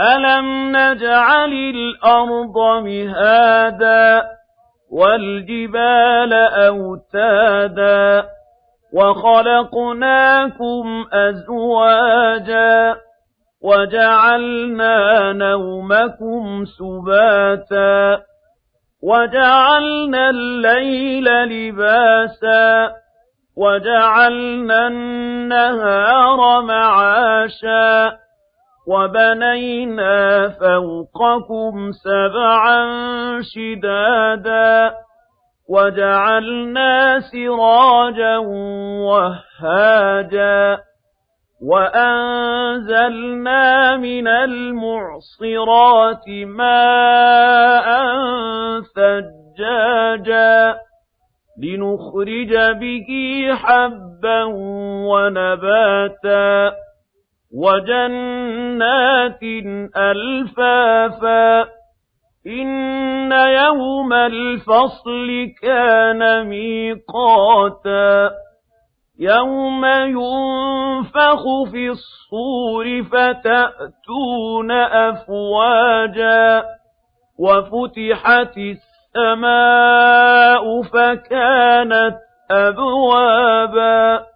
ألم نجعل الأرض مهادا والجبال أوتادا وخلقناكم أزواجا وجعلنا نومكم سباتا وجعلنا الليل لباسا وجعلنا النهار معاشا وبنينا فوقكم سبعا شدادا وجعلنا سراجا وهاجا وأنزلنا من المعصرات ماء ثجاجا لنخرج به حبا ونباتا وجنات ألفافا إن يوم الفصل كان ميقاتا يوم ينفخ في الصور فتأتون أفواجا وفتحت السماء فكانت أبوابا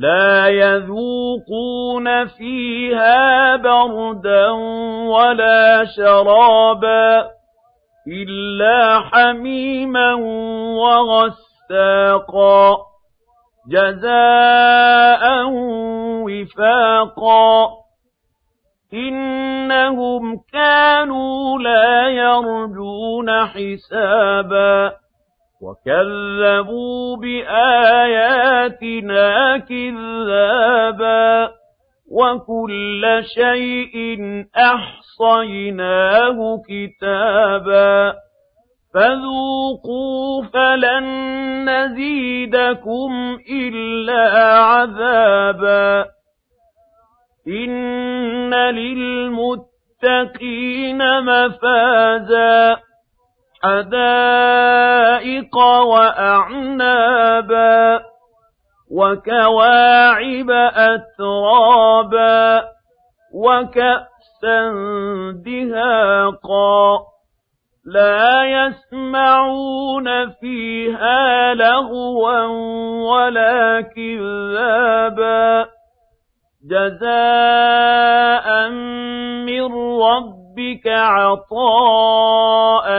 لا يذوقون فيها بردا ولا شرابا إلا حميما وغساقا جزاء وفاقا إنهم كانوا لا يرجون حسابا وكذبوا بآياتنا كذابا وكل شيء أحصيناه كتابا فذوقوا فلن نزيدكم إلا عذابا إن للمتقين مفازا حدائق وأعنابا وكواعب أترابا وكأسا دهاقا لا يسمعون فيها لغوا ولا كذابا جزاء من رب ربك عطاء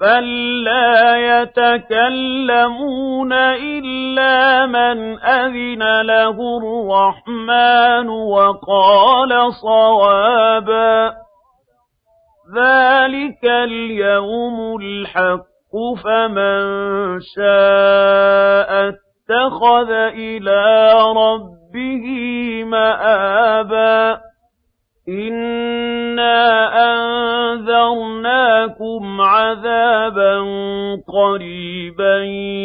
فلا يتكلمون إلا من أذن له الرحمن وقال صوابا ذلك اليوم الحق فمن شاء اتخذ إلى ربه مآبا إِنَّا أَنذَرْنَاكُمْ عَذَابًا قَرِيبًا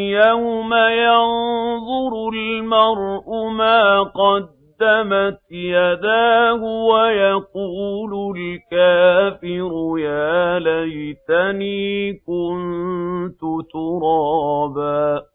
يَوْمَ يَنظُرُ الْمَرْءُ مَا قَدَّمَتْ يَدَاهُ وَيَقُولُ الْكَافِرُ يَا لَيْتَنِي كُنتُ تُرَابًا